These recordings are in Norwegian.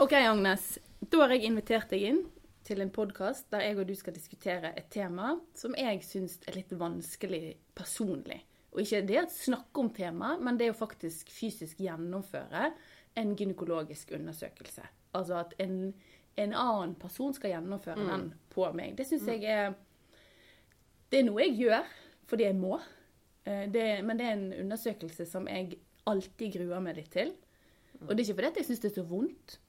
Ok, Agnes. Da har jeg invitert deg inn til en podkast der jeg og du skal diskutere et tema som jeg syns er litt vanskelig personlig. Og ikke det å snakke om temaet, men det å faktisk fysisk gjennomføre en gynekologisk undersøkelse. Altså at en, en annen person skal gjennomføre den på meg. Det syns jeg er Det er noe jeg gjør fordi jeg må. Eh, Det, men det er en undersøkelse som jeg alltid gruer meg litt til. Og det er ikke fordi jeg syns det er så vondt,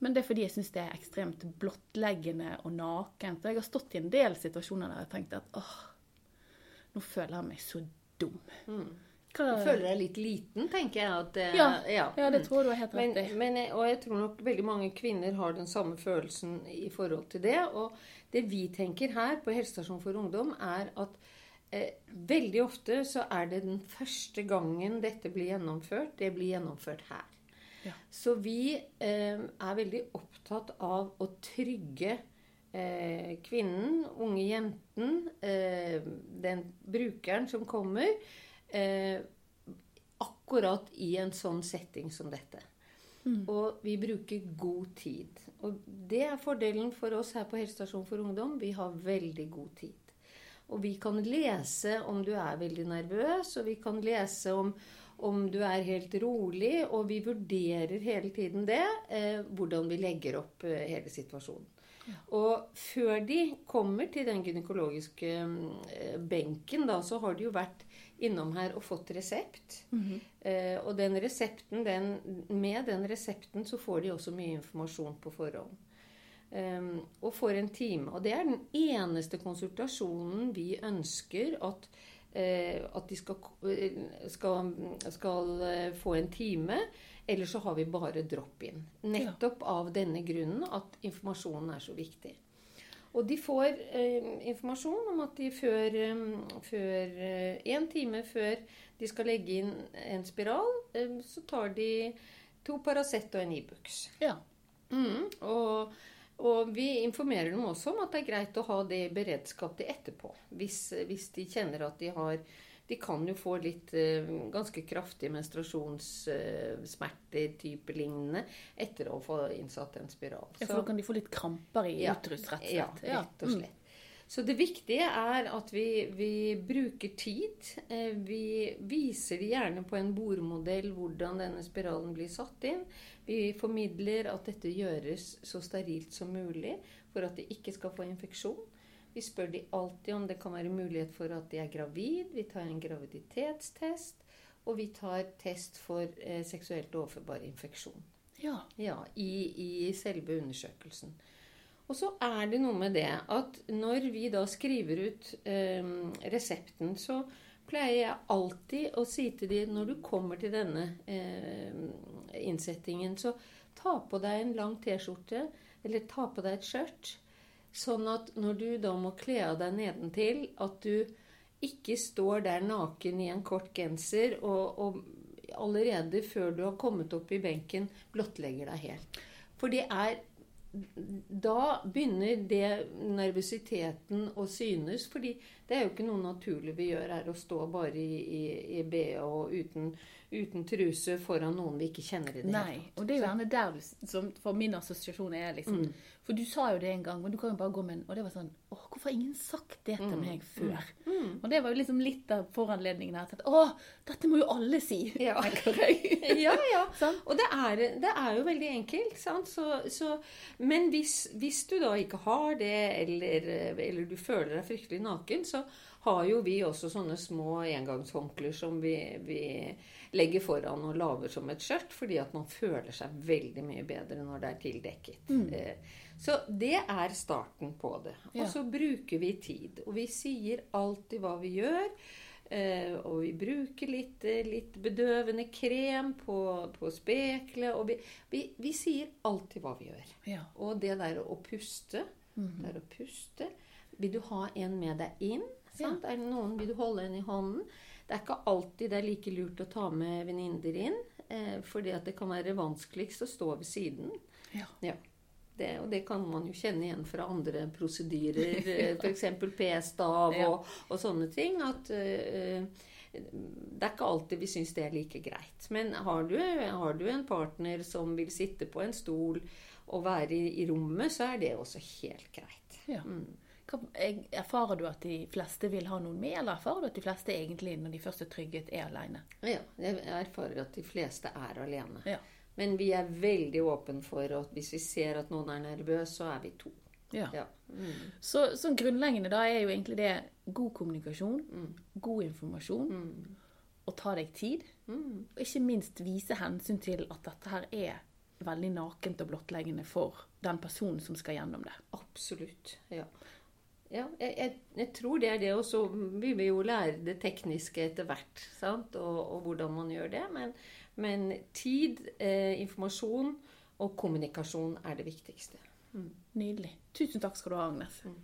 men det er fordi jeg syns det er ekstremt blottleggende og nakent. Og jeg har stått i en del situasjoner der jeg har tenkt at åh, nå føler jeg meg så dum. Hva, Du føler deg litt liten, tenker jeg. At, eh, ja, ja. ja, det tror du er helt Men, rett men, og jeg tror nok veldig mange kvinner har den samme følelsen i forhold til det. Og det vi tenker her på Helsestasjon for ungdom, er at eh, veldig ofte så er det den første gangen dette blir gjennomført, det blir gjennomført her. Ja. Så vi eh, er veldig opptatt av å trygge eh, kvinnen, unge jenten, eh, den brukeren som kommer, eh, akkurat i en sånn setting som dette. Og vi bruker god tid. Og det er fordelen for oss her på Helsestasjon for ungdom. Vi har veldig god tid. Og vi kan lese om du er veldig nervøs, og vi kan lese om, om du er helt rolig, og vi vurderer hele tiden det, eh, hvordan vi legger opp eh, hele situasjonen. Og før de kommer til den gynekologiske eh, benken, da, så har de jo vært innom her og fått resept. eh, og den resepten, den, med den resepten så får de også mye informasjon på forhånd. Um, og får en time. Og det er den eneste konsultasjonen vi ønsker at, at de skal, eh, skal, skal eh, få en time. Eller så har vi bare drop-in. Nettopp av denne grunnen at informasjonen er så viktig. Og de får eh, informasjon om at de før, eh, før eh, en time før de skal legge inn en spiral, eh, så tar de to Paracet og en Ibux. Ja. Mm, og, og vi informerer dem også om at det er greit å ha det i beredskap til etterpå. Hvis, hvis de kjenner at de har De kan jo få litt eh, ganske kraftige menstruasjonssmerter, type lignende, etter å få innsatt en spiral. Ja, for da kan de få litt kramper i Ja, uterus, rett og slett. Ja, rett og slett. Så det viktige er at vi, vi bruker tid. Eh, Vi viser gjerne på en bordmodell hvordan denne spiralen blir satt inn. Vi formidler at dette gjøres så sterilt som mulig for at de ikke skal få infeksjon. Vi spør de alltid om det kan være mulighet for at de er gravid. Vi tar en graviditetstest. Og vi tar test for eh, seksuelt overførbar infeksjon. Ja. Ja, i, i selve undersøkelsen. Og så er det noe med det at når vi da skriver ut eh, resepten, så pleier jeg alltid å si til dem når du kommer til denne eh, innsettingen, så ta på deg en lang T-skjorte eller ta på deg et skjørt. Sånn at når du da må kle av deg nedentil, at du ikke står der naken i en kort genser og, og allerede før du har kommet opp i benken, blottlegger deg helt. For det er da begynner det nervøsiteten å synes. fordi det er jo ikke noe naturlig vi gjør her, å stå bare i, i, i BH uten, uten truse foran noen vi ikke kjenner i det Nei. hele tatt. Og det er jo gjerne der du, som for min assosiasjon er liksom Mm. For du sa jo det en gang, men du kan jo bare gå med en Og det var sånn Å, hvorfor har ingen sagt det til Mm. meg før? Og det var jo liksom litt av foranledningen her. At, Å, dette må jo alle si! Ja. ja, ja. Og det er, det er jo veldig enkelt. Sant? Så, så, men hvis, hvis du da ikke har det, eller, eller du føler deg fryktelig naken, så har jo vi også sånne små engangshåndklær som vi, vi legger foran og lager som et skjørt, fordi at man føler seg veldig mye bedre når det er tildekket. Mm. Så det er starten på det. Og så bruker vi tid. Og vi sier alltid hva vi gjør. Uh, og vi bruker litt, eh, litt bedøvende krem på, på speklet. Og vi, vi, vi sier alltid hva vi gjør. Ja. Og det der å puste det er å puste. Vil du ha en med deg inn? Sant? Er det noen, Vil du holde en i hånden? Det er ikke alltid det er like lurt å ta med venninner inn. Eh, fordi at det kan være vanskeligst å stå ved siden. Ja. Ja. Det, og det kan man jo kjenne igjen fra andre prosedyrer, ja. f.eks. P-stav Ja. og, og sånne ting. At eh, det er ikke alltid vi syns det er like greit. Men har du, har du, en partner som vil sitte på en stol og være i, i rommet, så er det også helt greit. Ja. Mm. Erfarer du at de fleste vil ha noen med, eller erfarer du at de fleste egentlig, når de først er trygget, er alene? Ja, jeg erfarer at de fleste er alene. Ja. Men vi er veldig åpne for at hvis vi ser at noen er nervøs, så er vi to. Ja. Ja. Mm. Så, så grunnleggende da er jo egentlig det god kommunikasjon, god informasjon, og ta deg tid. Og ikke minst vise hensyn til at dette her er veldig nakent og blottleggende for den personen som skal gjennom det. Absolutt. Ja. Ja, jeg, jeg, jeg, tror det er det. Og så vil vi jo lære det tekniske etter hvert. Sant? Og, og hvordan man gjør det. Men, men tid, eh, informasjon og kommunikasjon er det viktigste. Nydelig. Tusen takk skal du ha, Agnes. Mm.